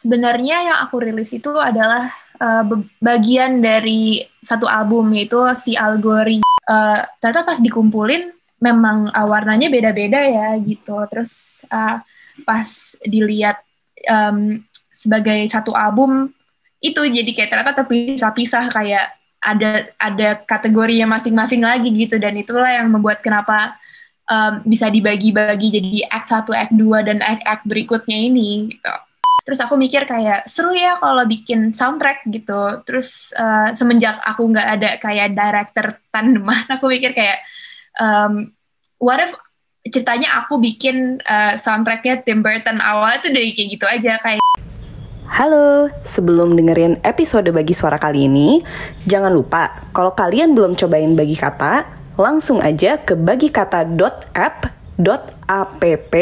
sebenarnya yang aku rilis itu adalah uh, bagian dari satu album yaitu si Algori. Uh, ternyata pas dikumpulin memang uh, warnanya beda-beda ya gitu. Terus uh, pas dilihat um, sebagai satu album itu jadi kayak ternyata terpisah-pisah kayak ada ada kategorinya masing-masing lagi gitu dan itulah yang membuat kenapa um, bisa dibagi-bagi jadi act 1, act 2 dan act act berikutnya ini gitu. Terus aku mikir kayak seru ya kalau bikin soundtrack gitu. Terus uh, semenjak aku nggak ada kayak director tandeman, aku mikir kayak um, what if ceritanya aku bikin uh, soundtracknya Tim Burton awal itu dari kayak gitu aja kayak Halo, sebelum dengerin episode Bagi Suara kali ini, jangan lupa kalau kalian belum cobain Bagi Kata, langsung aja ke bagikata.app.app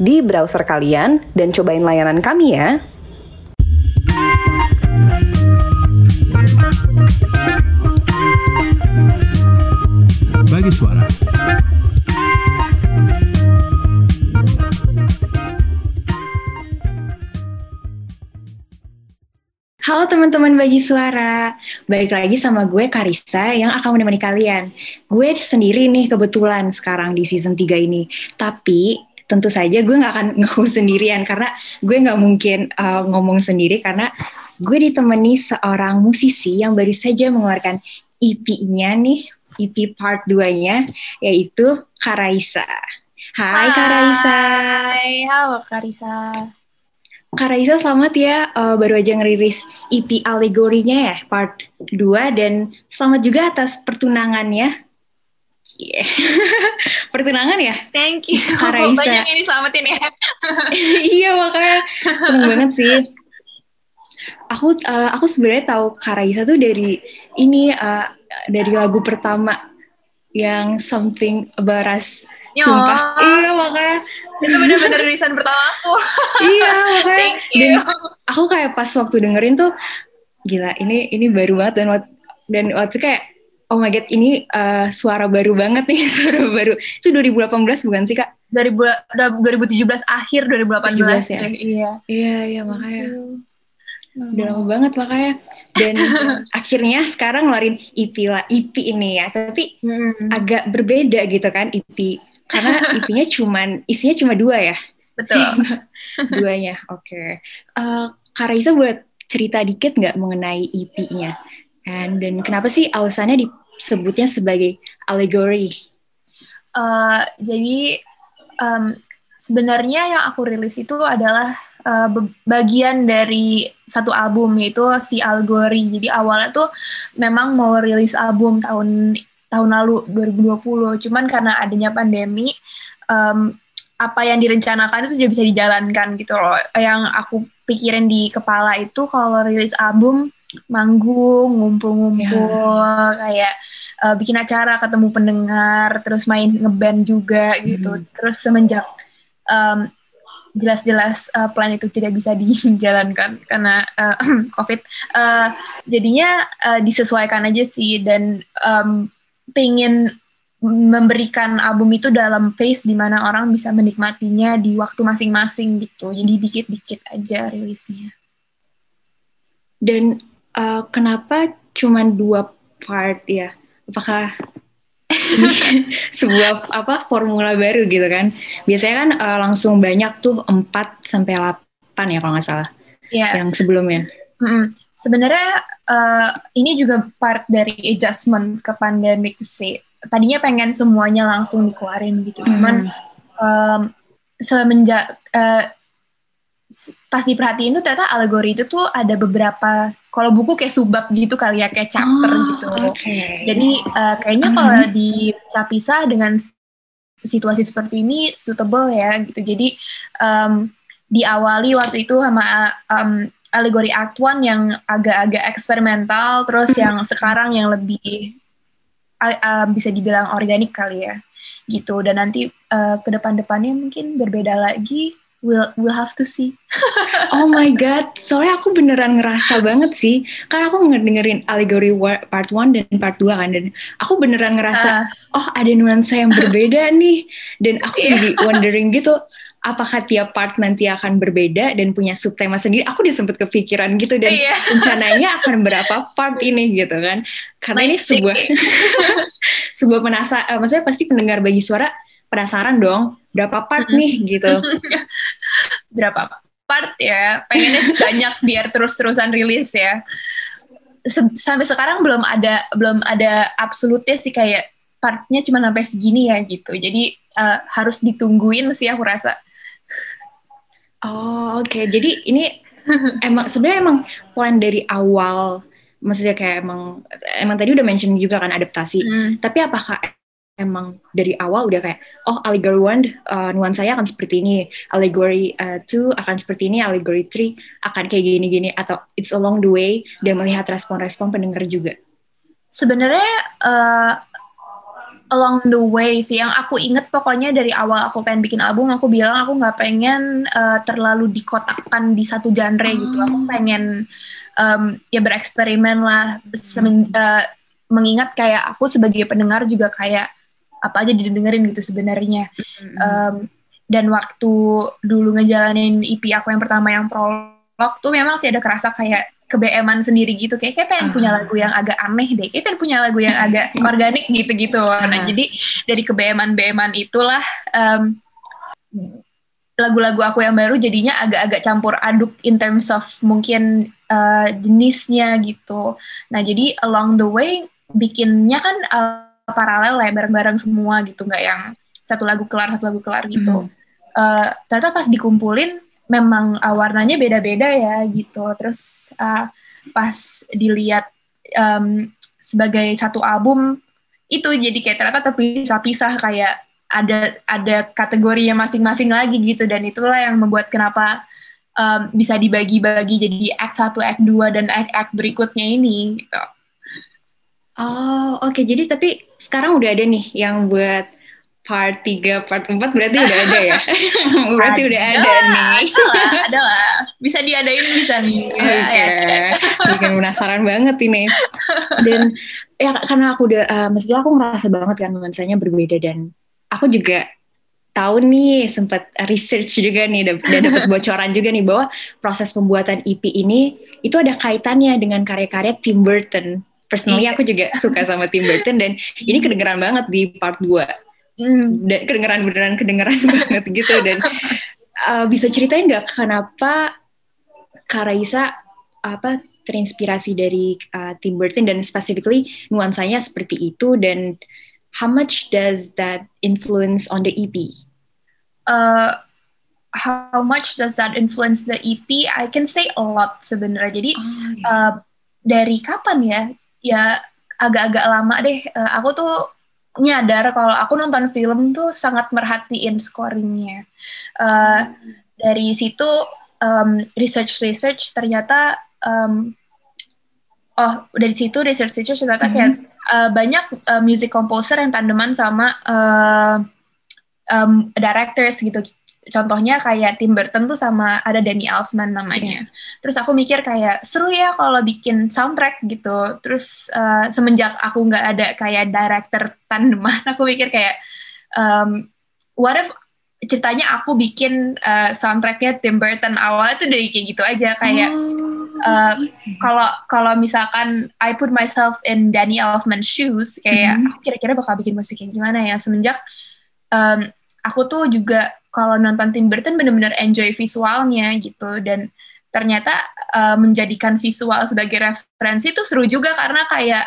di browser kalian dan cobain layanan kami ya. Bagi Suara Halo teman-teman bagi suara, balik lagi sama gue Karisa yang akan menemani kalian. Gue sendiri nih kebetulan sekarang di season 3 ini, tapi tentu saja gue gak akan ngomong sendirian karena gue gak mungkin uh, ngomong sendiri karena gue ditemani seorang musisi yang baru saja mengeluarkan EP-nya nih, EP part 2-nya, yaitu Karaisa. Hai, Hai Karaisa. Hai, halo Karaisa. Kak Raisa selamat ya uh, baru aja ngerilis EP alegorinya ya part 2 dan selamat juga atas pertunangannya. Yeah. pertunangan ya? Thank you. Kak Raisa. Banyak yang diselamatin ya. iya makanya seneng banget sih. Aku uh, aku sebenarnya tahu Kak Raisa tuh dari ini uh, dari lagu pertama yang something about us. Sumpah. Iya makanya itu benar-benar rilisan pertama aku. Iya makanya dan aku kayak pas waktu dengerin tuh gila ini ini baru banget dan waktu, dan waktu kayak oh my god ini uh, suara baru banget nih suara baru. Itu 2018 bukan sih kak? 2017 akhir 2018 17, ya? Iya. Iya iya makanya. Udah lama banget makanya. Dan akhirnya sekarang ngeluarin EP lah EP ini ya. Tapi hmm. agak berbeda gitu kan EP karena IP-nya cuman isinya cuma dua ya. Betul. Duanya, oke. Okay. Uh, Kak Raisa buat cerita dikit nggak mengenai IP-nya? And dan kenapa sih alasannya disebutnya sebagai allegory? Uh, jadi um, sebenarnya yang aku rilis itu adalah uh, bagian dari satu album yaitu si Algori. Jadi awalnya tuh memang mau rilis album tahun tahun lalu 2020 cuman karena adanya pandemi um, apa yang direncanakan itu tidak bisa dijalankan gitu loh yang aku pikirin di kepala itu kalau rilis album manggung ngumpul-ngumpul yeah. kayak uh, bikin acara ketemu pendengar terus main ngeband juga gitu mm. terus semenjak um, jelas-jelas uh, plan itu tidak bisa dijalankan karena uh, COVID. Uh, jadinya uh, disesuaikan aja sih dan um, pengen memberikan album itu dalam pace di mana orang bisa menikmatinya di waktu masing-masing gitu. Jadi dikit-dikit aja rilisnya. Dan uh, kenapa cuma dua part ya? Apakah sebuah apa formula baru gitu kan? Biasanya kan uh, langsung banyak tuh 4 sampai 8 ya kalau nggak salah. Yeah. Yang sebelumnya. Mm -hmm. Sebenarnya uh, ini juga part dari adjustment ke pandemic sih. Tadinya pengen semuanya langsung dikeluarin gitu, mm. cuman um, semenjak uh, pas diperhatiin tuh ternyata alegori itu tuh ada beberapa kalau buku kayak subbab gitu kali ya kayak chapter oh, gitu. Okay. Jadi uh, kayaknya mm. kalau dipisah-pisah dengan situasi seperti ini suitable ya gitu. Jadi um, diawali waktu itu sama um, alegori Act One yang agak-agak eksperimental, terus yang sekarang yang lebih uh, uh, bisa dibilang organik kali ya, gitu. Dan nanti uh, ke depan-depannya mungkin berbeda lagi. We'll we'll have to see. oh my god, soalnya aku beneran ngerasa banget sih, karena aku ngedengerin alegori part 1 dan part 2 kan, dan aku beneran ngerasa, uh. oh ada nuansa yang berbeda nih, dan aku yeah. jadi wondering gitu, apakah tiap part nanti akan berbeda dan punya subtema sendiri? Aku udah sempet kepikiran gitu dan Iya. rencananya akan berapa part ini gitu kan? Karena ini Nice sebuah sebuah penasaran, eh, maksudnya pasti pendengar bagi suara penasaran dong berapa part nih gitu. berapa part ya pengennya banyak biar terus-terusan rilis ya Se- sampai sekarang belum ada belum ada absolutnya sih kayak partnya cuma sampai segini ya gitu jadi eh, harus ditungguin sih aku rasa Oh oke, jadi ini emang sebenarnya emang plan dari awal, maksudnya kayak emang emang tadi udah mention juga kan adaptasi. Hmm. Tapi apakah emang dari awal udah kayak oh Allegory One uh, nuansanya akan seperti ini, Allegory uh, Two akan seperti ini, Allegory Three akan kayak gini-gini atau it's along the way dan melihat respon-respon pendengar juga. sebenarnya eh, along the way sih. Yang aku inget pokoknya dari awal aku pengen bikin album aku bilang aku nggak pengen eh, terlalu dikotakkan di satu genre gitu. Aku pengen em, ya bereksperimen lah. Semen- eh, mengingat kayak aku sebagai pendengar juga kayak apa aja didengerin gitu sebenarnya. Um, dan waktu dulu ngejalanin EP aku yang pertama yang prolog tuh memang sih ada kerasa kayak kebeeman sendiri gitu kayak kayak pengen punya Ah. lagu yang agak aneh deh kayak pengen punya lagu yang agak organik gitu-gitu nah Ah. jadi dari kebeeman beeman itulah um, lagu-lagu aku yang baru jadinya agak-agak campur aduk in terms of mungkin uh, jenisnya gitu nah jadi along the way bikinnya kan uh, paralel lah ya, bareng-bareng semua gitu nggak yang satu lagu kelar satu lagu kelar gitu Mhm. Eh, ternyata pas dikumpulin memang uh, warnanya beda-beda ya gitu. Terus uh, pas dilihat em, sebagai satu album itu jadi kayak ternyata terpisah-pisah kayak ada ada kategorinya masing-masing lagi gitu. Dan itulah yang membuat kenapa em, bisa dibagi-bagi jadi act 1, act 2 dan act-act berikutnya ini gitu. Oh oke, jadi tapi sekarang udah ada nih yang buat part 3, part 4 berarti udah ada ya? berarti udah ada nih. Ada lah, ada lah. Bisa diadain bisa nih. Oke, Ya, ya. bikin penasaran banget ini. Dan ya karena aku udah, uh, maksudnya aku ngerasa banget kan nuansanya berbeda dan aku juga tahu nih sempat research juga nih dan dan dapat bocoran juga nih bahwa proses pembuatan EP ini itu ada kaitannya dengan karya-karya Tim Burton. Personally Iya. aku juga suka sama Tim Burton dan ini kedengeran banget di part 2 Hmm. dan kedengeran beneran kedengeran banget gitu dan uh, bisa ceritain nggak kenapa Kak Raisa apa terinspirasi dari uh, Tim Burton dan specifically nuansanya seperti itu dan how much does that influence on the EP? uh, how much does that influence the EP? I can say a lot sebenarnya. Jadi uh, dari kapan ya? Ya agak-agak lama deh. Uh, aku tuh nyadar kalau aku nonton film tuh sangat merhatiin scoringnya. Uh, dari situ um, research research ternyata um, oh dari situ research research ternyata kayak uh, banyak uh, music composer yang tandeman sama uh, um, directors gitu. Contohnya kayak Tim Burton tuh sama ada Danny Elfman namanya. Terus aku mikir kayak seru ya kalau bikin soundtrack gitu. Terus uh, semenjak aku nggak ada kayak director tandeman, aku mikir kayak um, what if ceritanya aku bikin uh, soundtracknya Tim Burton? Awalnya tuh dari kayak gitu aja kayak uh, kalau kalau misalkan I put myself in Danny Elfman's shoes kayak aku kira-kira bakal bikin musik yang gimana ya. Semenjak um, aku tuh juga kalau nonton Tim Burton bener-bener enjoy visualnya gitu. Dan ternyata uh, menjadikan visual sebagai referensi itu seru juga karena kayak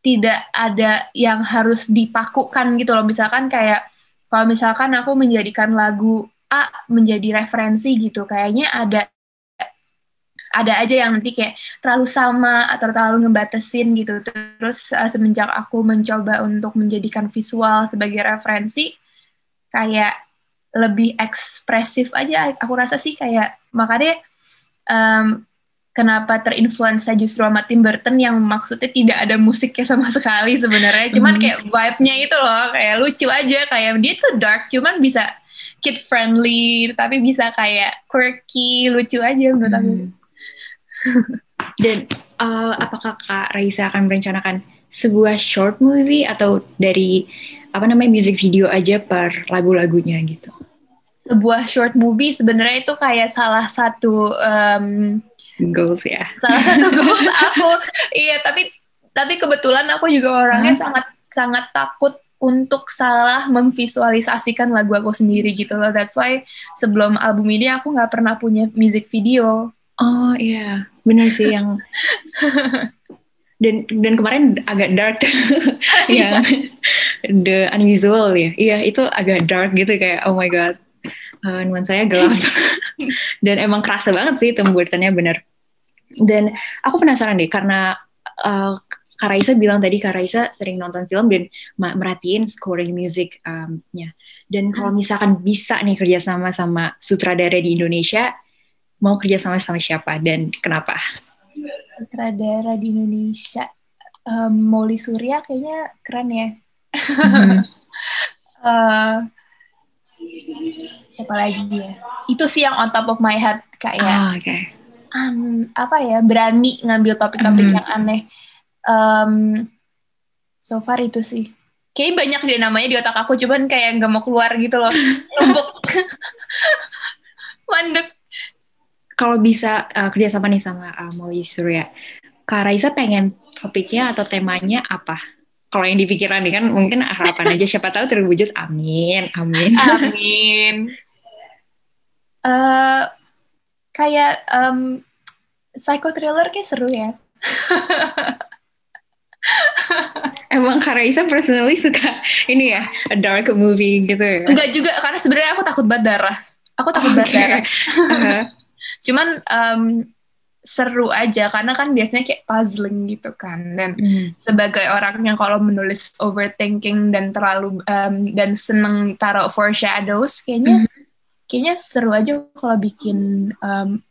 tidak ada yang harus dipakukan gitu loh. Misalkan kayak kalau misalkan aku menjadikan lagu A menjadi referensi gitu kayaknya ada ada aja yang nanti kayak terlalu sama atau terlalu ngebatasin gitu. Terus uh, semenjak aku mencoba untuk menjadikan visual sebagai referensi kayak lebih ekspresif aja aku rasa sih kayak makanya um, kenapa terinfluensa justru sama Tim Burton yang maksudnya tidak ada musiknya sama sekali sebenarnya cuman Hmm. kayak vibe-nya itu loh kayak lucu aja kayak dia tuh dark cuman bisa kid friendly tapi bisa kayak quirky lucu aja menurut aku Hmm. Dan uh, apakah Kak Raisa akan merencanakan sebuah short movie atau dari apa namanya music video aja per lagu-lagunya gitu? Sebuah short movie sebenarnya itu kayak salah satu um, goals ya. Salah satu goals aku. Iya, tapi tapi kebetulan aku juga orangnya hmm. sangat sangat takut untuk salah memvisualisasikan lagu aku sendiri gitu loh. That's why sebelum album ini aku nggak pernah punya music video. Oh iya, benar sih yang dan dan kemarin agak dark ya the unusual ya iya itu agak dark gitu kayak oh my god uh, nuansanya gelap dan emang kerasa banget sih pembuatannya bener dan aku penasaran deh karena uh, Kak Raisa bilang tadi Kak Raisa sering nonton film dan merhatiin scoring music-nya. dan kalau hmm. misalkan bisa nih kerjasama sama sutradara di Indonesia, mau kerjasama sama siapa dan kenapa? Sutradara di Indonesia, um, Molly Surya kayaknya keren ya. Hmm. uh, siapa lagi ya? Itu sih yang on top of my head kayak. Oh, okay. um, apa ya berani ngambil topik-topik hmm. yang aneh um, so far itu sih kayak banyak deh namanya di otak aku cuman kayak nggak mau keluar gitu loh numpuk mandek kalau bisa uh, kerjasama nih sama uh, Molly Surya Kak Raisa pengen topiknya atau temanya apa kalau yang dipikiran nih kan mungkin harapan aja siapa tahu terwujud amin amin amin uh, kayak um, psycho thriller kayak seru ya Emang Kak Raisa personally suka ini ya, a dark movie gitu ya? Enggak juga, karena sebenarnya aku takut banget darah. Aku takut okay. banget darah. uh-huh. Cuman um, seru aja, karena kan biasanya kayak puzzling gitu kan. Dan mm. sebagai orang yang kalau menulis overthinking dan terlalu, um, dan seneng taruh foreshadows, kayaknya, mm. kayaknya seru aja kalau bikin, um,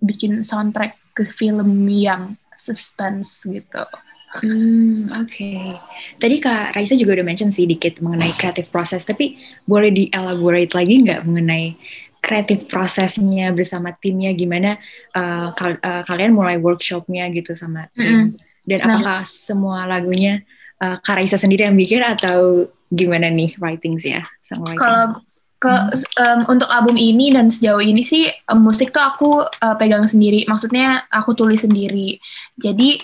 bikin soundtrack ke film yang suspense gitu. Hmm, oke. Okay. Tadi Kak Raisa juga udah mention sih dikit mengenai creative process, tapi boleh di-elaborate lagi nggak mengenai creative prosesnya bersama timnya gimana uh, kal uh, kalian mulai workshopnya gitu sama tim mm -hmm. dan nah. apakah semua lagunya uh, Kak Raisa sendiri yang bikin atau gimana nih writingsnya? Kalau ke um, untuk album ini dan sejauh ini sih um, musik tuh aku uh, pegang sendiri, maksudnya aku tulis sendiri. Jadi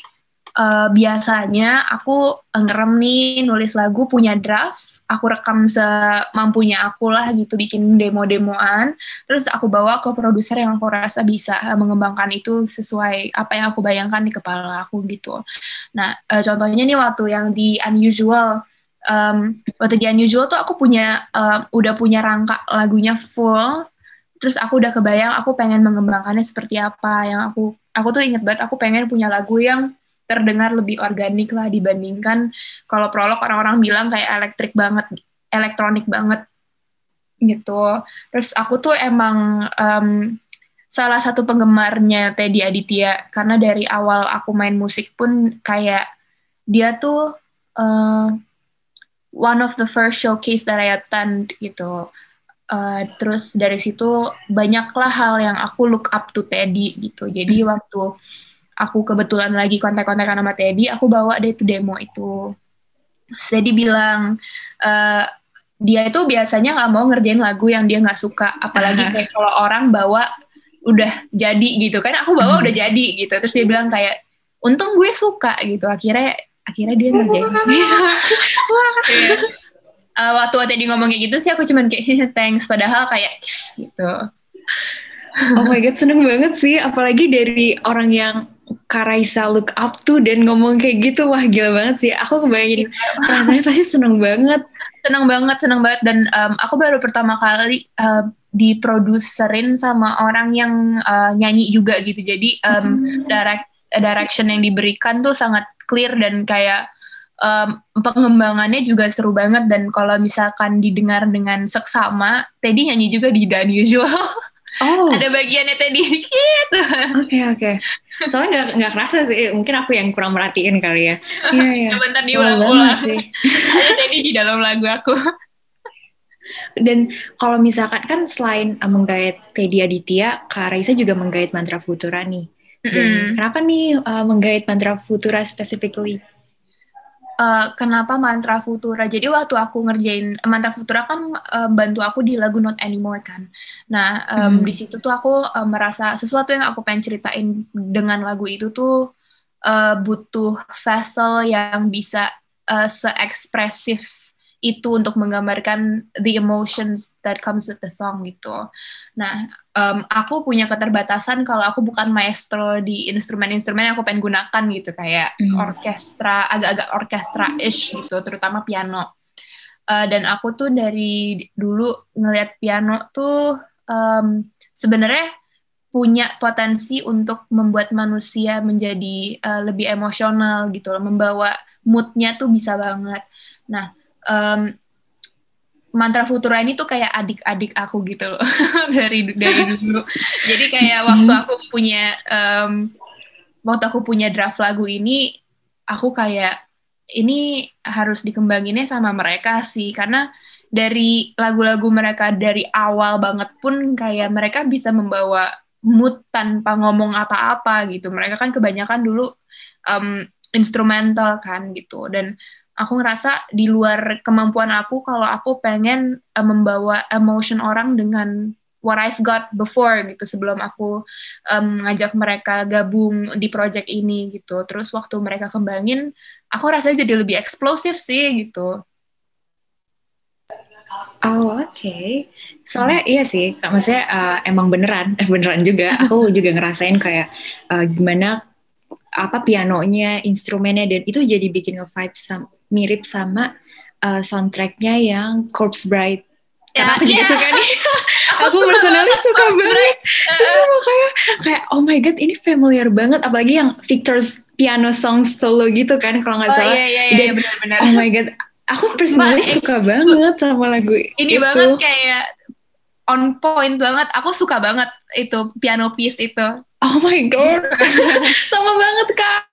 uh, biasanya aku ngerem nih nulis lagu punya draft. Aku rekam semampunya aku lah gitu bikin demo-demoan. Terus aku bawa ke produser yang aku rasa bisa mengembangkan itu sesuai apa yang aku bayangkan di kepala aku gitu. Nah uh, contohnya nih waktu yang di unusual. Um, waktu di unusual tuh aku punya uh, udah punya rangka lagunya full. Terus aku udah kebayang aku pengen mengembangkannya seperti apa. Yang aku aku tuh inget banget aku pengen punya lagu yang terdengar lebih organik lah dibandingkan kalau prolog orang-orang bilang kayak elektrik banget, elektronik banget gitu. Terus aku tuh emang um, salah satu penggemarnya Teddy Aditya karena dari awal aku main musik pun kayak dia tuh uh, one of the first showcase that I attend gitu. Uh, terus dari situ banyaklah hal yang aku look up to Teddy gitu. Jadi waktu aku kebetulan lagi kontak-kontakan sama Teddy, aku bawa deh itu demo itu. Teddy bilang, uh, dia itu biasanya nggak mau ngerjain lagu yang dia nggak suka, apalagi kayak kalau orang bawa udah jadi gitu kan, aku bawa udah jadi gitu, terus dia bilang kayak, untung gue suka gitu, akhirnya akhirnya dia ngerjain. uh, waktu Teddy ngomong kayak gitu sih, aku cuman kayak thanks, padahal kayak gitu. Oh my god, seneng banget sih, apalagi dari orang yang Karaisa look up to dan ngomong kayak gitu wah gila banget sih. Aku kebayangin rasanya pasti seneng banget. Seneng banget seneng banget. Dan um, aku baru pertama kali uh, diproduserin sama orang yang uh, nyanyi juga gitu. Jadi um, hmm. direct direction yang diberikan tuh sangat clear dan kayak um, pengembangannya juga seru banget. Dan kalau misalkan didengar dengan seksama Teddy nyanyi juga di The Unusual Oh. Ada bagiannya tadi dikit. Oke okay, oke. Okay. Soalnya nggak nggak kerasa sih. Mungkin aku yang kurang merhatiin kali ya. Iya iya. Bentar diulang-ulang. sih. Ada tadi di dalam lagu aku. Dan kalau misalkan kan selain uh, menggait Teddy Aditya, Kak Raisa juga menggait Mantra Futura nih. Dan mm -hmm. kenapa nih uh, menggait Mantra Futura specifically? Uh, kenapa mantra futura. Jadi waktu aku ngerjain mantra futura kan uh, bantu aku di lagu Not Anymore kan. Nah um, hmm. di situ tuh aku uh, merasa sesuatu yang aku pengen ceritain dengan lagu itu tuh uh, butuh vessel yang bisa uh, seekspresif itu untuk menggambarkan the emotions that comes with the song gitu. Nah, um, aku punya keterbatasan kalau aku bukan maestro di instrumen-instrumen yang aku pengen gunakan gitu kayak mm. orkestra, agak-agak orkestra-ish gitu, terutama piano. Uh, dan aku tuh dari dulu ngelihat piano tuh um, sebenarnya punya potensi untuk membuat manusia menjadi uh, lebih emosional gitu loh, membawa moodnya tuh bisa banget. Nah, um, mantra futura ini tuh kayak adik-adik aku gitu loh dari dari dulu. Jadi kayak waktu hmm. aku punya um, waktu aku punya draft lagu ini, aku kayak ini harus dikembanginnya sama mereka sih karena dari lagu-lagu mereka dari awal banget pun kayak mereka bisa membawa mood tanpa ngomong apa-apa gitu. Mereka kan kebanyakan dulu um, instrumental kan gitu dan aku ngerasa di luar kemampuan aku kalau aku pengen uh, membawa emotion orang dengan what I've got before gitu sebelum aku um, ngajak mereka gabung di project ini gitu. Terus waktu mereka kembangin, aku rasanya jadi lebih eksplosif sih gitu. Oh oke, okay. soalnya iya sih, maksudnya uh, emang beneran, beneran juga. Aku juga ngerasain kayak uh, gimana apa pianonya, instrumennya dan itu jadi bikin nge-vibe sama mirip sama uh, soundtracknya yang Corpse Bride. Karena ya, aku juga yeah. suka nih. aku personally suka banget. Uh, makanya kayak oh my god ini familiar banget apalagi yang Victor's piano song solo gitu kan kalau nggak oh, salah. Iya iya iya benar-benar. Oh my god. Aku personally Ma, suka banget sama lagu ini itu. banget kayak on point banget. Aku suka banget itu piano piece itu. Oh my god. sama banget kak.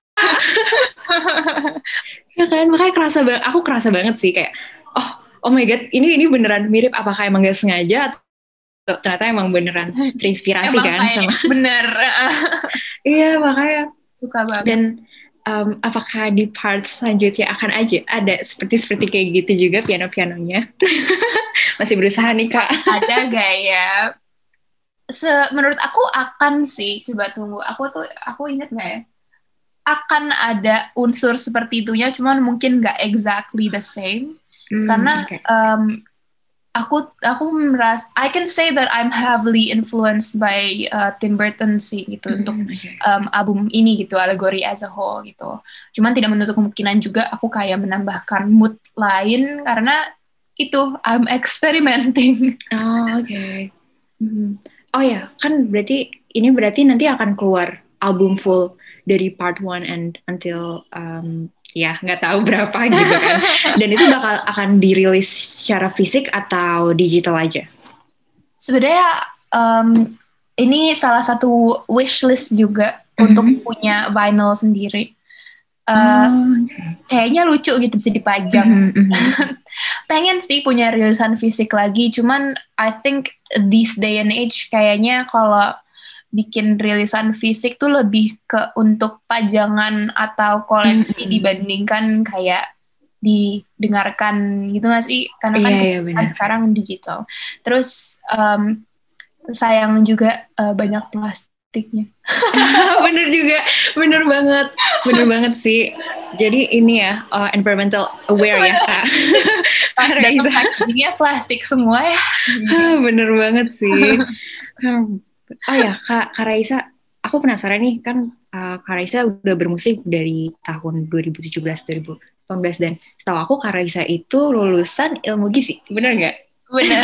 Ya kan? Makanya kerasa banget aku kerasa banget sih kayak oh oh my god ini ini beneran mirip apakah emang gak sengaja atau ternyata emang beneran terinspirasi emang kan sama bener iya makanya. Suka banget. Dan um, apakah di part selanjutnya akan aja ada seperti seperti kayak gitu juga piano pianonya masih berusaha nih kak. Ada gaya Se menurut aku akan sih coba tunggu aku tuh aku inget gak ya akan ada unsur seperti itunya, cuman mungkin nggak exactly the same. Mm, Karena okay. um, aku aku merasa I can say that I'm heavily influenced by uh, Tim Burton sih gitu mm, untuk okay. um, album ini gitu Allegory as a whole gitu. Cuman tidak menutup kemungkinan juga aku kayak menambahkan mood lain karena itu I'm experimenting. Oh oke. Okay. Mm. Oh ya kan berarti ini berarti nanti akan keluar album full dari part one and until um, ya nggak tahu berapa gitu kan. Dan itu bakal akan dirilis secara fisik atau digital aja? Sebenarnya um, ini salah satu wish list juga mm-hmm. untuk punya vinyl sendiri. Uh, oh, Kayaknya lucu gitu bisa dipajang. Mm-hmm. Pengen sih punya rilisan fisik lagi, cuman I think this day and age kayaknya kalau bikin rilisan fisik tuh lebih ke untuk pajangan atau koleksi hmm. dibandingkan kayak didengarkan gitu gak sih? Karena kan, yeah, yeah, kan sekarang digital. Terus um, sayang juga uh, banyak plastiknya. bener juga, bener banget, bener banget sih. Jadi ini ya uh, environmental aware ya kak. Reza. plastik semua ya. bener banget sih. Oh ya, Kak, Kak Raisa, aku penasaran nih, kan uh, Kak Raisa udah bermusik dari tahun 2017, 2018, dan setahu aku Kak Raisa itu lulusan ilmu gizi, bener nggak? Bener.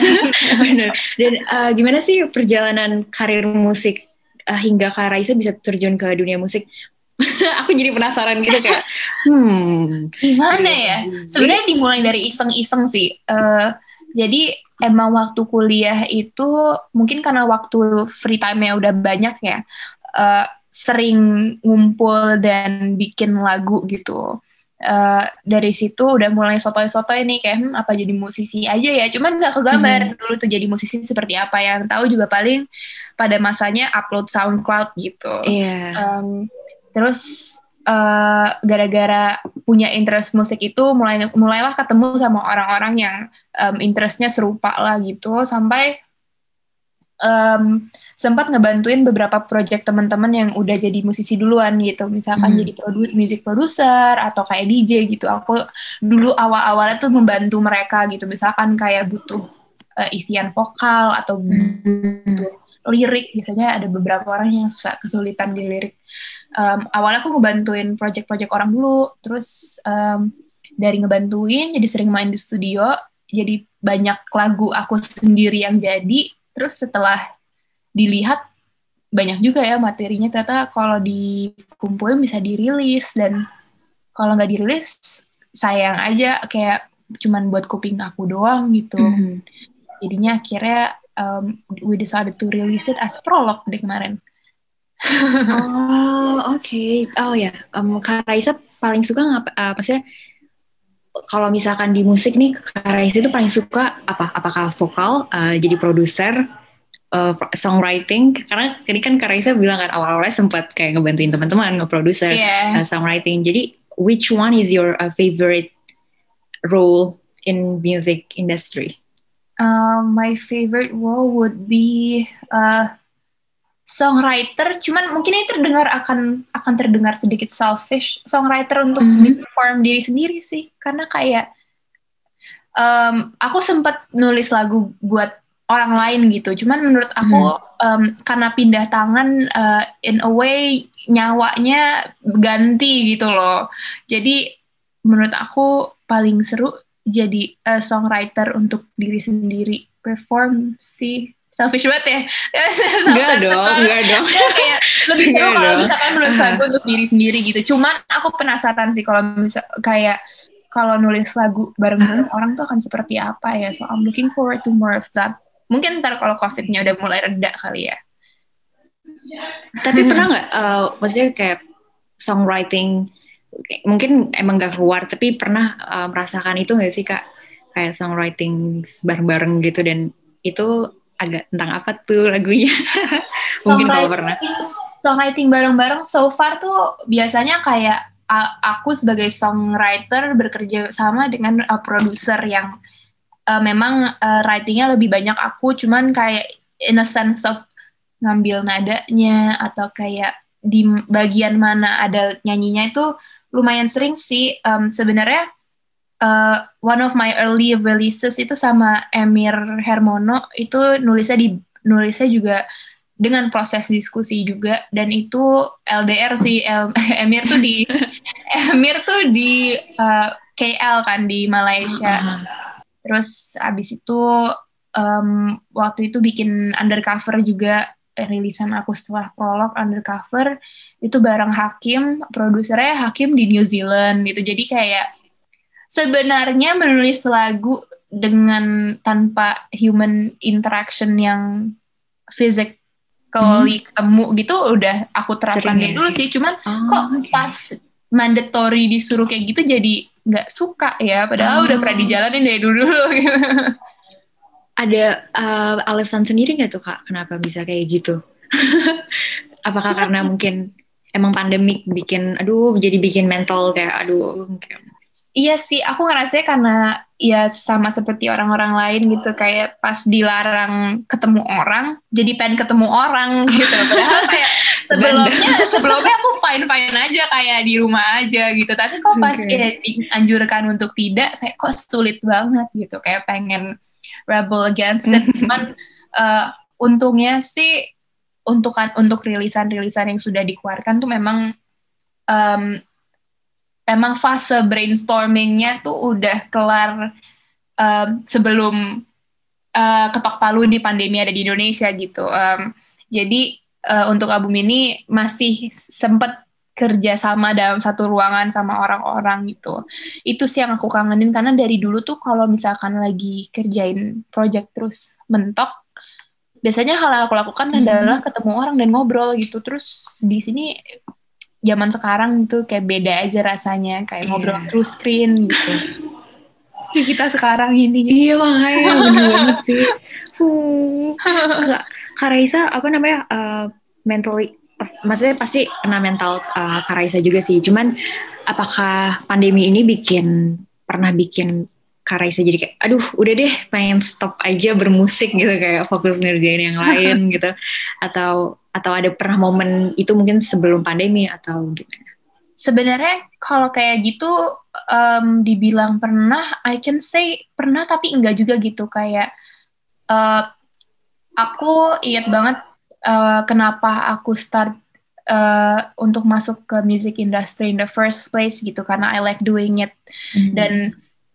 bener. Dan uh, gimana sih perjalanan karir musik uh, hingga Kak Raisa bisa terjun ke dunia musik? aku jadi penasaran gitu kayak, hmm. Gimana ya? Sebenarnya dimulai dari iseng-iseng sih. Uh, jadi emang waktu kuliah itu mungkin karena waktu free time-nya udah banyak ya, uh, sering ngumpul dan bikin lagu gitu. Uh, dari situ udah mulai sotoy-sotoy nih kayak hmm, apa jadi musisi aja ya cuman nggak kegambar hmm. dulu tuh jadi musisi seperti apa yang tahu juga paling pada masanya upload SoundCloud gitu yeah. um, terus uh, gara-gara punya interest musik itu mulai mulailah ketemu sama orang-orang yang um, interestnya serupa lah gitu sampai um, sempat ngebantuin beberapa project teman-teman yang udah jadi musisi duluan gitu. Misalkan hmm. jadi produ music producer atau kayak DJ gitu. Aku dulu awal-awalnya tuh membantu mereka gitu. Misalkan kayak butuh uh, isian vokal atau hmm. butuh lirik. Biasanya ada beberapa orang yang susah kesulitan di lirik. Um, awalnya aku ngebantuin project-project orang dulu. Terus um, dari ngebantuin jadi sering main di studio. Jadi banyak lagu aku sendiri yang jadi terus setelah dilihat banyak juga ya materinya ternyata kalau dikumpulin bisa dirilis dan kalau nggak dirilis sayang aja kayak cuman buat kuping aku doang gitu mm. jadinya akhirnya um, we decided to release it as prolog deh kemarin oh oke okay. oh ya yeah. um, Kak Raisa paling suka ngapa apa sih kalau misalkan di musik nih Kak itu paling suka apa apakah vokal uh, jadi produser uh, songwriting karena tadi kan Kak Raisa bilang kan awal-awalnya sempat kayak ngebantuin teman-teman ngeproducer yeah. uh, songwriting. Jadi which one is your uh, favorite role in music industry? Uh, my favorite role would be uh, songwriter. Cuman mungkin ini terdengar akan akan terdengar sedikit selfish. Songwriter untuk mm -hmm. perform diri sendiri sih, karena kayak um, aku sempat nulis lagu buat orang lain gitu. Cuman menurut aku hmm. um, karena pindah tangan uh, in a way nyawanya ganti gitu loh. Jadi menurut aku paling seru jadi uh, songwriter untuk diri sendiri perform sih selfish banget ya? Enggak dong enggak dong. Kayak lebih seru kalau misalkan menulis lagu untuk diri sendiri gitu. Cuman aku penasaran sih kalau misal kayak kalau nulis lagu bareng-bareng uh -huh. orang tuh akan seperti apa ya? So I'm looking forward to more of that. Mungkin ntar kalau COVID-nya udah mulai reda kali ya. Tapi pernah nggak, uh, maksudnya kayak songwriting, mungkin emang gak keluar, tapi pernah uh, merasakan itu nggak sih kak? Kayak songwriting bareng-bareng gitu dan itu agak tentang apa tuh lagunya? mungkin kalau pernah. Songwriting bareng-bareng so far tuh biasanya kayak aku sebagai songwriter bekerja sama dengan uh, produser yang uh, memang uh, writingnya lebih banyak aku cuman kayak in a sense of ngambil nadanya atau kayak di bagian mana ada nyanyinya itu lumayan sering sih um, sebenarnya uh, one of my early releases itu sama Emir Hermono itu nulisnya di nulisnya juga dengan proses diskusi juga dan itu LDR sih El, Emir tuh di Emir tuh di uh, KL kan di Malaysia. Terus abis itu um, waktu itu bikin undercover juga rilisan aku setelah prolog undercover itu bareng Hakim, produsernya Hakim di New Zealand gitu. Jadi kayak sebenarnya menulis lagu dengan tanpa human interaction yang fisik kalau hmm. ketemu gitu udah aku terapkan ya? dulu sih. Cuman oh, kok okay. pas mandatory disuruh kayak gitu jadi nggak suka ya padahal oh. udah pernah dijalanin dari dulu dulu gitu. ada uh, alasan sendiri nggak tuh kak kenapa bisa kayak gitu apakah karena mungkin emang pandemik bikin aduh jadi bikin mental kayak aduh Iya sih, aku ngerasa karena ya sama seperti orang-orang lain gitu kayak pas dilarang ketemu orang, jadi pengen ketemu orang gitu. Padahal kayak sebelumnya sebelumnya aku fine fine aja kayak di rumah aja gitu. Tapi kok pas okay. kayak dianjurkan untuk tidak, kayak kok sulit banget gitu. Kayak pengen rebel against it. Cuman uh, untungnya sih untuk untuk rilisan-rilisan yang sudah dikeluarkan tuh memang um, emang fase brainstormingnya tuh udah kelar um, sebelum uh, ketok palu di pandemi ada di Indonesia gitu. Um, jadi uh, untuk album ini masih sempet kerja sama dalam satu ruangan sama orang-orang gitu. Itu sih yang aku kangenin karena dari dulu tuh kalau misalkan lagi kerjain project terus mentok, biasanya hal yang aku lakukan hmm. adalah ketemu orang dan ngobrol gitu. Terus di sini zaman sekarang tuh kayak beda aja rasanya kayak yeah. ngobrol through screen gitu. Kita sekarang ini. Iya makanya bener banget sih. Kak, Kak Raisa apa namanya uh, mentally maksudnya pasti kena mental uh, Karaisa juga sih. Cuman apakah pandemi ini bikin pernah bikin Karaisa jadi kayak, aduh udah deh pengen stop aja bermusik gitu kayak fokus ngerjain yang lain gitu, atau atau ada pernah momen itu mungkin sebelum pandemi atau gimana? Sebenarnya kalau kayak gitu um, dibilang pernah, I can say pernah tapi enggak juga gitu kayak uh, aku ingat banget uh, kenapa aku start uh, untuk masuk ke music industry in the first place gitu karena I like doing it mm-hmm. dan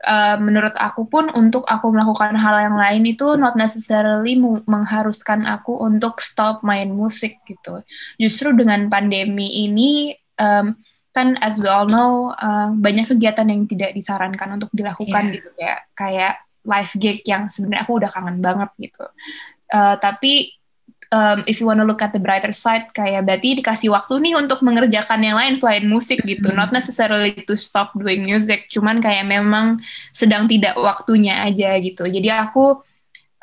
uh, menurut aku pun untuk aku melakukan hal yang lain itu not necessarily mengharuskan aku untuk stop main musik gitu. Justru dengan pandemi ini um, kan as we all know uh, banyak kegiatan yang tidak disarankan untuk dilakukan yeah. gitu. Kayak kayak live gig yang sebenarnya aku udah kangen banget gitu. Uh, tapi um, if you wanna look at the brighter side kayak berarti dikasih waktu nih untuk mengerjakan yang lain selain musik gitu mm. not necessarily to stop doing music cuman kayak memang sedang tidak waktunya aja gitu jadi aku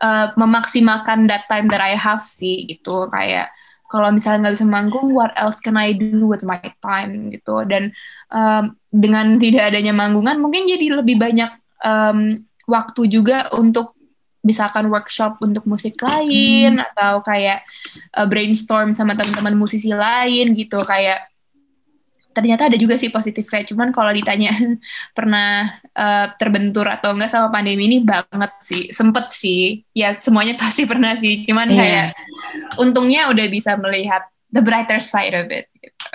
uh, memaksimalkan that time that I have sih gitu kayak kalau misalnya nggak bisa manggung, what else can I do with my time gitu. Dan um, dengan tidak adanya manggungan, mungkin jadi lebih banyak um, waktu juga untuk misalkan workshop untuk musik lain hmm. atau kayak uh, brainstorm sama teman-teman musisi lain gitu kayak ternyata ada juga sih positifnya. Cuman kalau ditanya pernah uh, terbentur atau enggak sama pandemi ini banget sih. Sempet sih. Ya semuanya pasti pernah sih. Cuman yeah. kayak untungnya udah bisa melihat the brighter side of it gitu.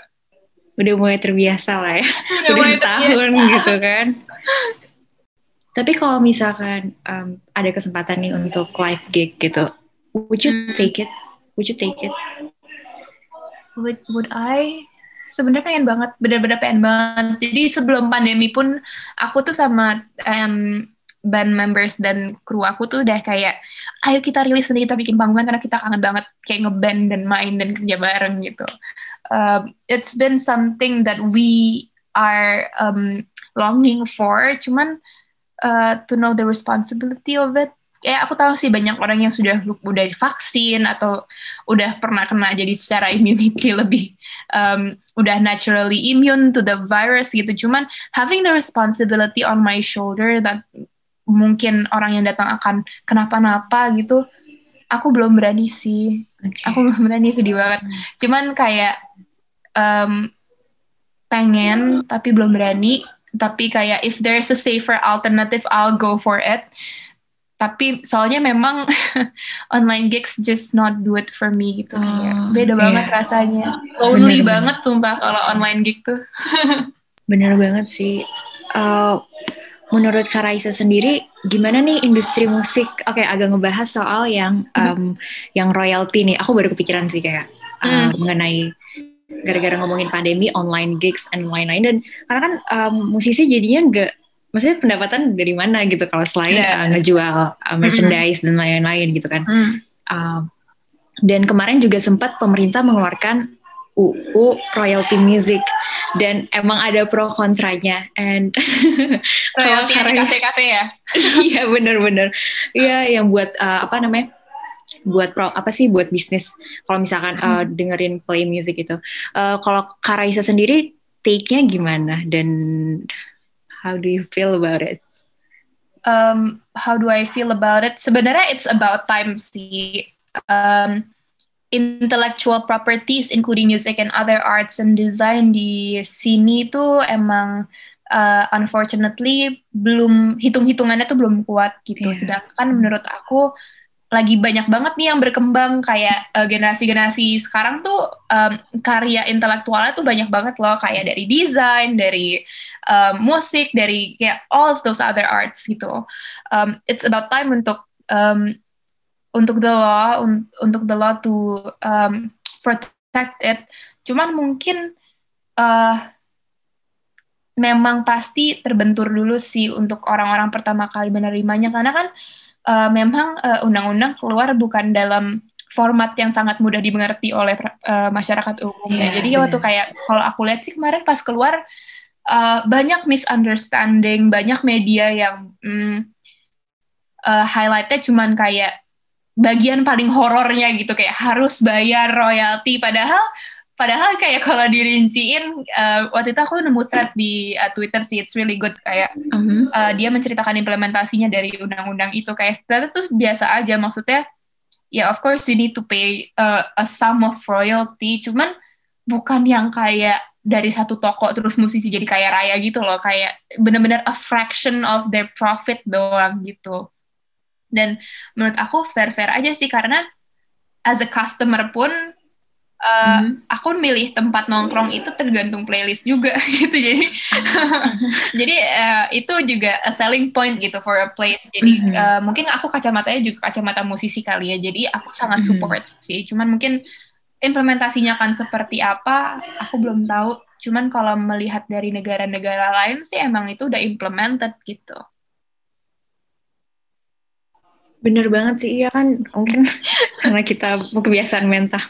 udah mulai terbiasa lah ya. Udah, udah mulai tahun gitu kan tapi kalau misalkan um, ada kesempatan nih untuk live gig gitu, would you hmm. take it? Would you take it? Would Would I? Sebenarnya pengen banget, bener-bener pengen banget. Jadi sebelum pandemi pun aku tuh sama um, band members dan kru aku tuh udah kayak, ayo kita rilis sendiri kita bikin panggungan karena kita kangen banget kayak ngeband dan main dan kerja bareng gitu. Um, it's been something that we are um, longing for, cuman uh, to know the responsibility of it. Ya aku tahu sih banyak orang yang sudah udah divaksin atau udah pernah kena jadi secara immunity lebih um, udah naturally immune to the virus gitu. Cuman having the responsibility on my shoulder that mungkin orang yang datang akan kenapa-napa gitu aku belum berani sih. Okay. aku belum berani sedih banget. Cuman kayak um, pengen tapi belum berani tapi kayak if there's a safer alternative I'll go for it. Tapi soalnya memang online gigs just not do it for me gitu kayak oh, beda yeah. banget rasanya. Lonely bener, banget bener. sumpah kalau online gig tuh. Bener banget sih. Uh, menurut Karaisa sendiri gimana nih industri musik? Oke okay, agak ngebahas soal yang um, yang royalty nih. Aku baru kepikiran sih kayak uh, mm. mengenai gara-gara ngomongin pandemi online gigs and lain-lain dan karena kan um, musisi jadinya nggak maksudnya pendapatan dari mana gitu kalau selain yeah. uh, ngejual uh, merchandise mm -hmm. dan lain-lain gitu kan mm. uh, dan kemarin juga sempat pemerintah mengeluarkan UU royalty music dan emang ada pro kontranya and royalty kafe-kafe ya iya bener-bener iya yang buat uh, apa namanya buat pro, apa sih buat bisnis kalau misalkan hmm. uh, dengerin play music itu. Uh, kalau Karaisa sendiri take-nya gimana dan how do you feel about it? Um, how do I feel about it? Sebenarnya it's about time sih. Um, intellectual properties including music and other arts and design di sini tuh emang uh, unfortunately belum hitung-hitungannya tuh belum kuat gitu. Yeah. Sedangkan menurut aku lagi banyak banget nih yang berkembang kayak uh, generasi-generasi sekarang tuh um, karya intelektualnya tuh banyak banget loh kayak dari desain, dari um, musik, dari kayak all of those other arts gitu. Um, it's about time untuk um, untuk the law un untuk the law to um, protect it. Cuman mungkin uh, memang pasti terbentur dulu sih untuk orang-orang pertama kali menerimanya karena kan memang undang eh, undang-undang keluar bukan dalam format yang sangat mudah dimengerti oleh uh, masyarakat umum yeah, ya. Jadi yeah. waktu kayak kalau aku lihat sih kemarin pas keluar uh, banyak misunderstanding, banyak media yang mm, uh, highlightnya cuman kayak bagian paling horornya gitu kayak harus bayar royalti padahal padahal kayak kalau dirinciin uh, waktu itu aku nemu thread di uh, Twitter sih it's really good. Kayak uh, dia menceritakan implementasinya dari undang-undang itu. Kayak ternyata tuh biasa aja maksudnya ya of course you need to pay uh, a sum of royalty. Cuman bukan yang kayak dari satu toko terus musisi jadi kaya raya gitu loh. Kayak bener-bener a fraction of their profit doang gitu. Dan menurut aku fair-fair aja sih karena as a customer pun uh, Mhm. aku milih tempat nongkrong itu tergantung playlist juga gitu jadi jadi uh, itu juga a selling point gitu for a place jadi Mhm. uh, mungkin aku kacamatanya juga kacamata musisi kali ya jadi aku sangat Mhm. support sih cuman mungkin implementasinya akan seperti apa aku belum tahu cuman kalau melihat dari negara-negara lain sih emang itu udah implemented gitu Bener banget sih, iya kan mungkin karena kita kebiasaan mental.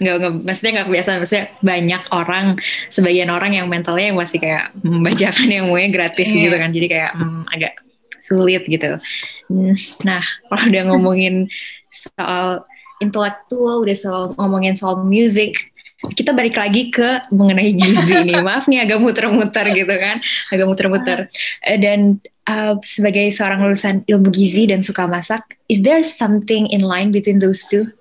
Nggak, nggak, maksudnya nggak kebiasaan, maksudnya banyak orang, sebagian orang yang mentalnya yang masih kayak membacakan yang maunya gratis Iya. gitu kan, jadi kayak hmm, agak sulit gitu. Hmm, Nah, kalau udah ngomongin soal intelektual, udah soal ngomongin soal music, kita balik lagi ke mengenai gizi nih. Maaf nih agak muter-muter gitu kan, agak muter-muter. Eh, Dan uh, sebagai seorang lulusan ilmu gizi dan suka masak, is there something in line between those two?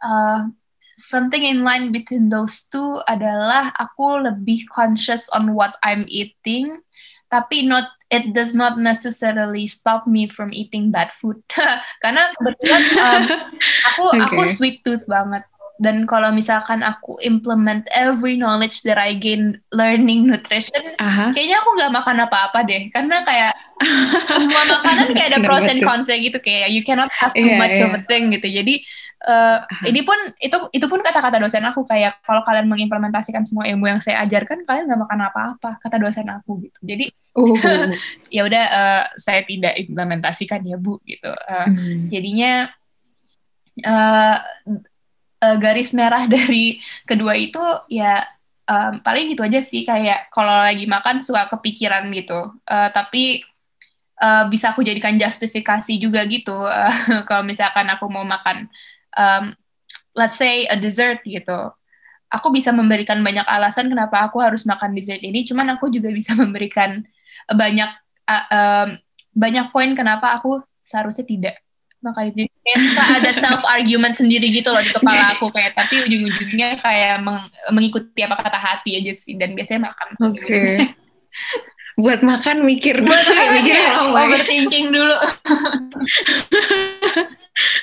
Uh, something in line between those two adalah aku lebih conscious on what I'm eating, tapi not it does not necessarily stop me from eating bad food. Karena kebetulan um, aku aku Okay. sweet tooth banget. Dan kalau misalkan aku implement every knowledge that I gain learning nutrition, Aha. kayaknya aku nggak makan apa-apa deh. Karena kayak semua makanan kayak ada pros and cons gitu kayak you cannot have too Iya, much of iya. a thing gitu. Jadi eh, ini pun itu itu pun kata-kata dosen aku kayak kalau kalian mengimplementasikan semua ilmu yang saya ajarkan kalian nggak makan apa-apa kata dosen aku gitu. Jadi Uh. ya udah eh, saya tidak implementasikan ya Bu gitu. Eh, Hmm. jadinya eh eh, garis merah dari kedua itu ya em, paling gitu aja sih kayak kalau lagi makan suka kepikiran gitu. Eh, tapi eh, bisa aku jadikan justifikasi juga gitu Eh, kalau misalkan aku mau makan em, let's say a dessert gitu. Aku bisa memberikan banyak alasan kenapa aku harus makan dessert ini cuman aku juga bisa memberikan banyak uh, em, banyak poin kenapa aku seharusnya tidak makan itu kayak suka ada self argument sendiri gitu loh di kepala aku. Kayak tapi ujung-ujungnya kayak meng- mengikuti apa kata hati aja sih. Dan biasanya makan. Oke. Buat makan mikir dulu, Buat ya, mikirnya kayak lama ya. overthinking dulu.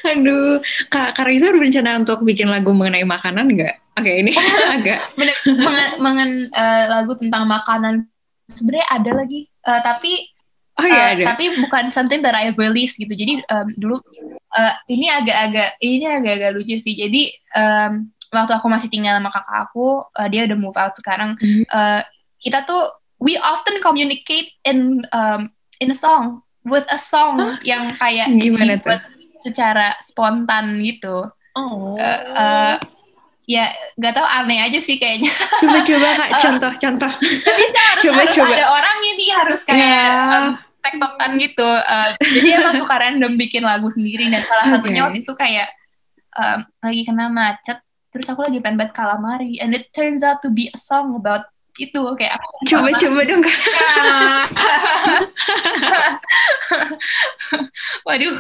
Aduh, Kak, Raiza berencana untuk bikin lagu mengenai makanan nggak? Oke, ini agak. Mengen, mengen- eh, lagu tentang makanan. Sebenarnya ada lagi. Eh, tapi Oh iya Uh, ada. tapi bukan something that I release gitu. Jadi um, dulu uh, ini agak-agak ini agak-agak lucu sih. Jadi um, waktu aku masih tinggal sama kakak aku, uh, dia udah move out sekarang. Mhm. Uh, kita tuh we often communicate in um, in a song with a song yang kayak Gimana tuh? dibuat secara spontan gitu. Oh. Uh, uh, ya nggak tahu aneh aja sih kayaknya. Coba-coba Kak, contoh-contoh. bisa harus, Coba, harus coba. ada orangnya nih harus kayak Ya. um, tektokan gitu. Uh, jadi emang suka random bikin lagu sendiri dan salah satunya Oke. waktu itu kayak um, lagi kena macet. Terus aku lagi pengen buat calamari and it turns out to be a song about itu kayak aku Coba-coba dong. Waduh.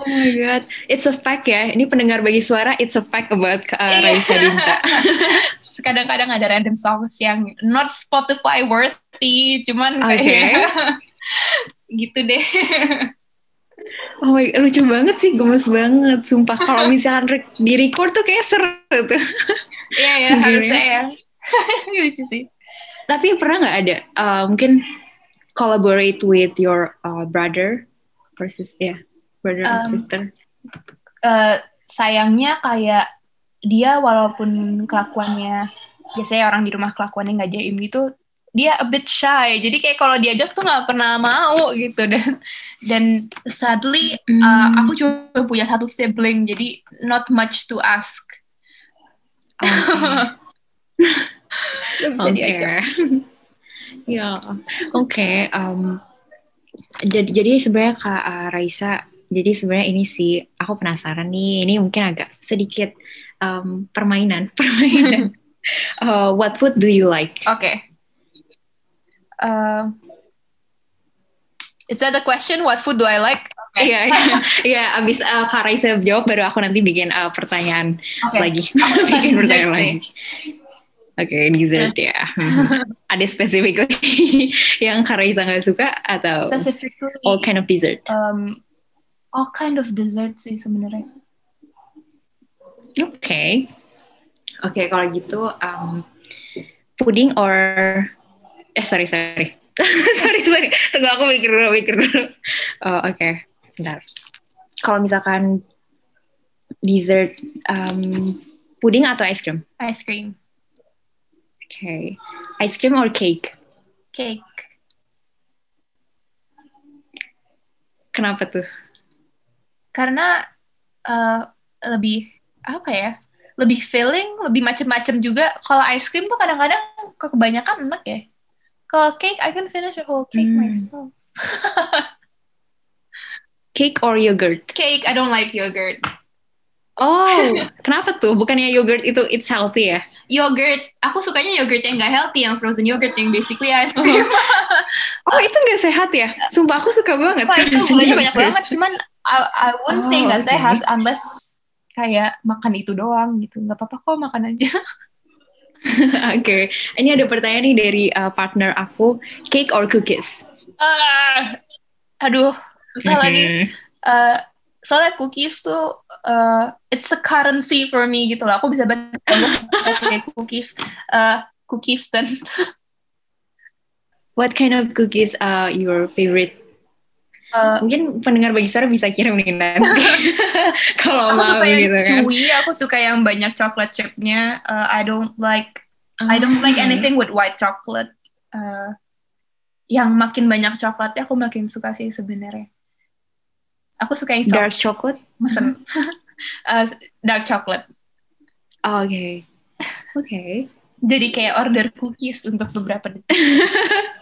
Oh my god, it's a fact ya. Ini pendengar bagi suara, it's a fact about uh. Raisa Dinta. Kadang-kadang ada random songs yang not Spotify worthy, cuman Oke. kayak gitu deh. Oh my, lucu banget sih, gemes banget. Sumpah kalau misalkan re- di record tuh kayak seru tuh. Iya ya harusnya ya. Lucu sih. Tapi pernah nggak ada uh, mungkin collaborate with your uh, brother or sis ya brother or Um, sister? eh, sayangnya kayak dia walaupun kelakuannya biasanya orang di rumah kelakuannya nggak jaim gitu dia a bit shy jadi kayak kalau diajak tuh nggak pernah mau gitu dan dan sadly uh, Hmm. aku cuma punya satu sibling jadi not much to ask Nggak bisa Oke. diajak ya, oke. um, jadi jadi sebenarnya Kak uh, Raisa, jadi sebenarnya ini sih aku penasaran nih. Ini mungkin agak sedikit um, permainan, permainan. Uh, what food do you like? Oke. Uh, is that the question? What food do I like? Okay. Iya, iya, iya. Abis uh, Kak Raisa jawab, baru aku nanti bikin uh, pertanyaan Oke. lagi. Bikin pertanyaan lagi. Oke, dessert ya. Hmm. Ada specifically yang Kak Raisa nggak suka atau Specifically, all kind of dessert? um, all kind of dessert sih sebenarnya. Oke. Oke, kalau gitu um, pudding or eh sorry sorry. sorry sorry. Tunggu aku mikir dulu, mikir dulu. Oh, oke. Sebentar. Kalau misalkan dessert um, pudding atau ice cream? Ice cream, Oke. Ice cream or cake? cake. Kenapa tuh? Karena uh, lebih apa ya? Lebih filling, lebih macem-macem juga. Kalau ice cream tuh kadang-kadang ke- kebanyakan enak ya. Kalau cake, I can finish a whole cake Hmm. myself. Cake or yogurt? Cake, I don't like yogurt. Oh, kenapa tuh? Bukannya yogurt itu it's healthy ya? Yogurt, aku sukanya yogurt yang gak healthy, yang frozen yogurt yang basically ice cream. Oh, itu nggak sehat ya? Sumpah aku suka banget. Wah, itu gulanya banyak banget, cuman I, I wouldn't say Oh, nggak oke. sehat unless kayak makan itu doang gitu. Nggak apa-apa kok makan aja. Oke, ini ada pertanyaan nih dari uh, partner aku, cake or cookies? Ah, aduh, susah lagi. Uh, soalnya cookies tuh uh, it's a currency for me gitu loh. Aku bisa banget pakai cookies, uh, cookies dan What kind of cookies are your favorite? Uh, Mungkin pendengar bagi suara bisa kirim nih nanti. Kalau mau suka yang gitu kan. chewy, aku suka yang banyak chocolate chipnya. Uh, I don't like I don't like Ah. anything with white chocolate. Uh, yang makin banyak coklatnya aku makin suka sih sebenarnya. Aku suka yang soft, Dark chocolate? mesen. Uh, dark chocolate. Oh, Oke. Oke. Jadi kayak order cookies untuk beberapa detik.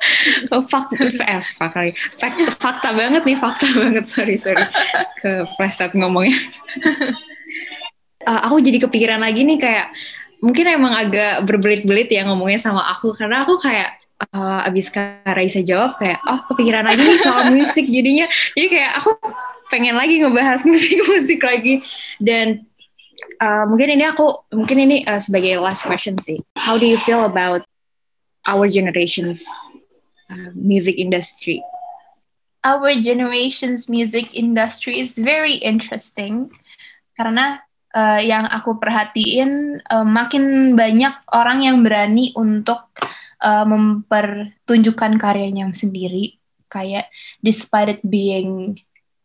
Oh, fak, eh, fak kali. Fakta, fakta banget nih, fakta banget. Sorry, sorry. Ke preset ngomongnya. Eh, aku jadi kepikiran lagi nih kayak, mungkin emang agak berbelit-belit ya ngomongnya sama aku. Karena aku kayak, eh, abis Kak Raisa jawab kayak, oh kepikiran lagi nih soal musik jadinya. Jadi kayak aku pengen lagi ngebahas musik-musik lagi. Dan eh, mungkin ini aku, mungkin ini eh, sebagai last question sih. How do you feel about our generations music industry. Our generation's music industry is very interesting karena uh, yang aku perhatiin uh, makin banyak orang yang berani untuk uh, mempertunjukkan karyanya sendiri kayak despite it being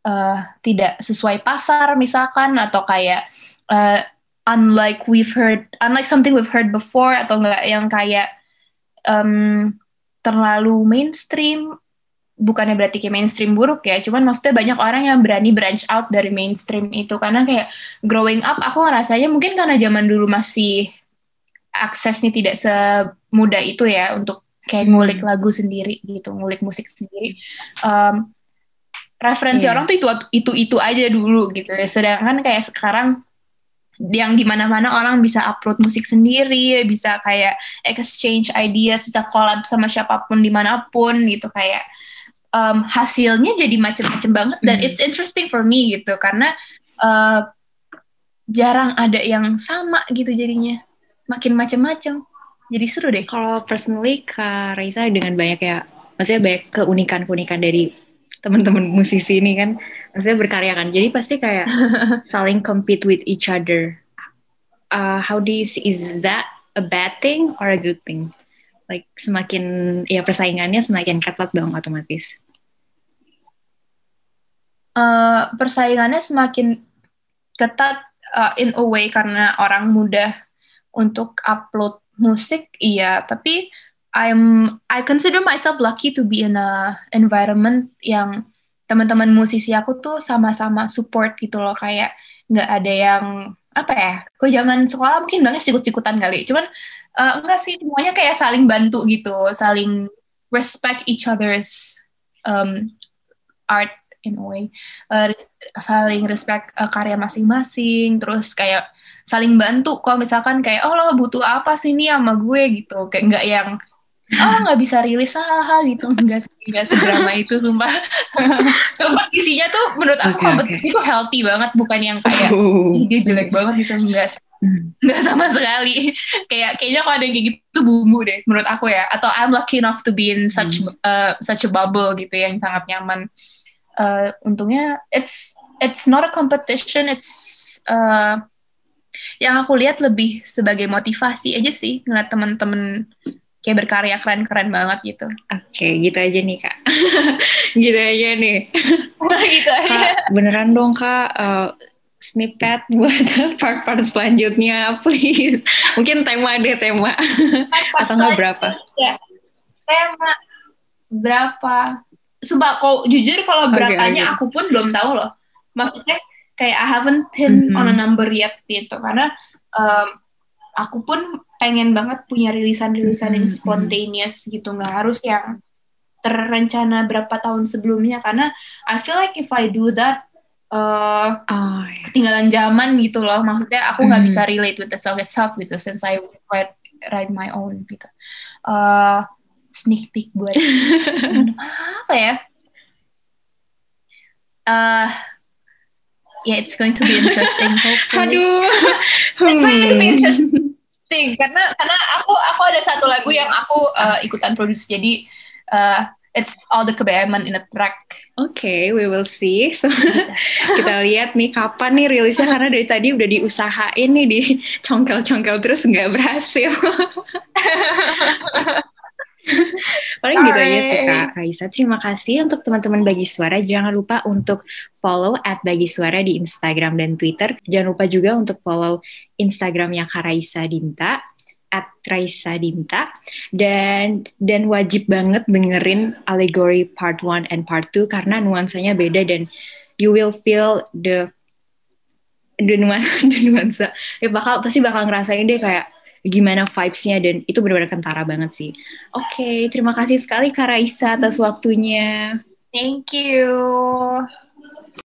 uh, tidak sesuai pasar misalkan atau kayak uh, unlike we've heard unlike something we've heard before atau enggak yang kayak um, terlalu mainstream bukannya berarti kayak mainstream buruk ya cuman maksudnya banyak orang yang berani branch out dari mainstream itu karena kayak growing up aku ngerasanya mungkin karena zaman dulu masih aksesnya tidak semudah itu ya untuk kayak Hmm. ngulik lagu sendiri gitu ngulik musik sendiri um, referensi Iya. orang tuh itu itu itu aja dulu gitu ya sedangkan kayak sekarang yang di mana-mana orang bisa upload musik sendiri, bisa kayak exchange ideas, bisa collab sama siapa pun di mana pun gitu kayak um, hasilnya jadi macem-macem banget dan Hmm. it's interesting for me gitu karena uh, jarang ada yang sama gitu jadinya makin macem-macem jadi seru deh. Kalau personally Kak Raisa dengan banyak ya, maksudnya banyak keunikan-keunikan dari teman-teman musisi ini kan, maksudnya berkarya kan. Jadi pasti kayak saling compete with each other. Uh, how do you see is that a bad thing or a good thing? Like semakin ya persaingannya semakin ketat dong otomatis. Uh, persaingannya semakin ketat uh, in a way karena orang mudah untuk upload musik iya tapi I'm I consider myself lucky to be in a environment yang teman-teman musisi aku tuh sama-sama support gitu loh. Kayak nggak ada yang apa ya kok zaman sekolah mungkin banget sikut-sikutan kali. Cuman uh, enggak sih semuanya kayak saling bantu gitu saling respect each other's um, art in a way. Uh, saling respect uh, karya masing-masing terus kayak saling bantu. Kalau misalkan kayak oh lo butuh apa sih nih sama gue? gitu. Kayak nggak yang oh nggak bisa rilis hahaha gitu. Nggak nggak sedrama itu sumpah. Kompetisinya tuh menurut aku Okay, kompetisi itu healthy banget bukan yang kayak Oh. "Ih, dia jelek banget gitu. Enggak Hmm. nggak sama sekali. Kayak kayaknya kalau ada yang kayak gitu bumbu deh menurut aku ya. Atau I'm lucky enough to be in such uh, such a bubble gitu yang sangat nyaman. Uh, untungnya it's it's not a competition it's uh, yang aku lihat lebih sebagai motivasi aja sih ngeliat temen-temen kayak berkarya keren-keren banget gitu Oke, gitu aja nih kak. gitu aja nih. gitu aja Kak, beneran dong kak. uh, snippet buat part-part selanjutnya, please. Mungkin tema deh tema. Atau nggak berapa? ya tema berapa sumpah kok jujur kalau berapanya oke. aku pun belum tahu loh maksudnya kayak I haven't pin Mhm. on a number yet gitu karena um, aku pun pengen banget punya rilisan-rilisan yang spontaneous gitu nggak harus yang terencana berapa tahun sebelumnya karena I feel like if I do that uh, Oh, ya. ketinggalan zaman gitu loh maksudnya aku nggak Mhm. bisa relate with the song itself gitu since I write, write my own gitu uh, sneak peek buat apa ya uh, yeah it's going to be interesting hopefully Aduh. it's going to be Hmm. Interesting karena karena aku aku ada satu lagu yang aku uh, ikutan produce jadi uh, it's all the kebeaman in a track Oke, we will see. So, kita lihat nih kapan nih rilisnya karena dari tadi udah diusahain nih di congkel-congkel terus nggak berhasil. Paling gitu aja sih. Kak Raisa. Terima kasih untuk teman-teman Bagi Suara. Jangan lupa untuk follow at Bagi Suara di Instagram dan Twitter. Jangan lupa juga untuk follow Instagramnya Kak Raisa Dinta at Raisa Dinta dan dan wajib banget dengerin Allegory Part 1 and Part 2 karena nuansanya beda dan you will feel the the nuansa, the nuansa. Ya bakal pasti bakal ngerasain deh kayak gimana vibes-nya dan itu benar-benar kentara banget sih. Oke, terima kasih sekali Kak Raisa atas waktunya. thank you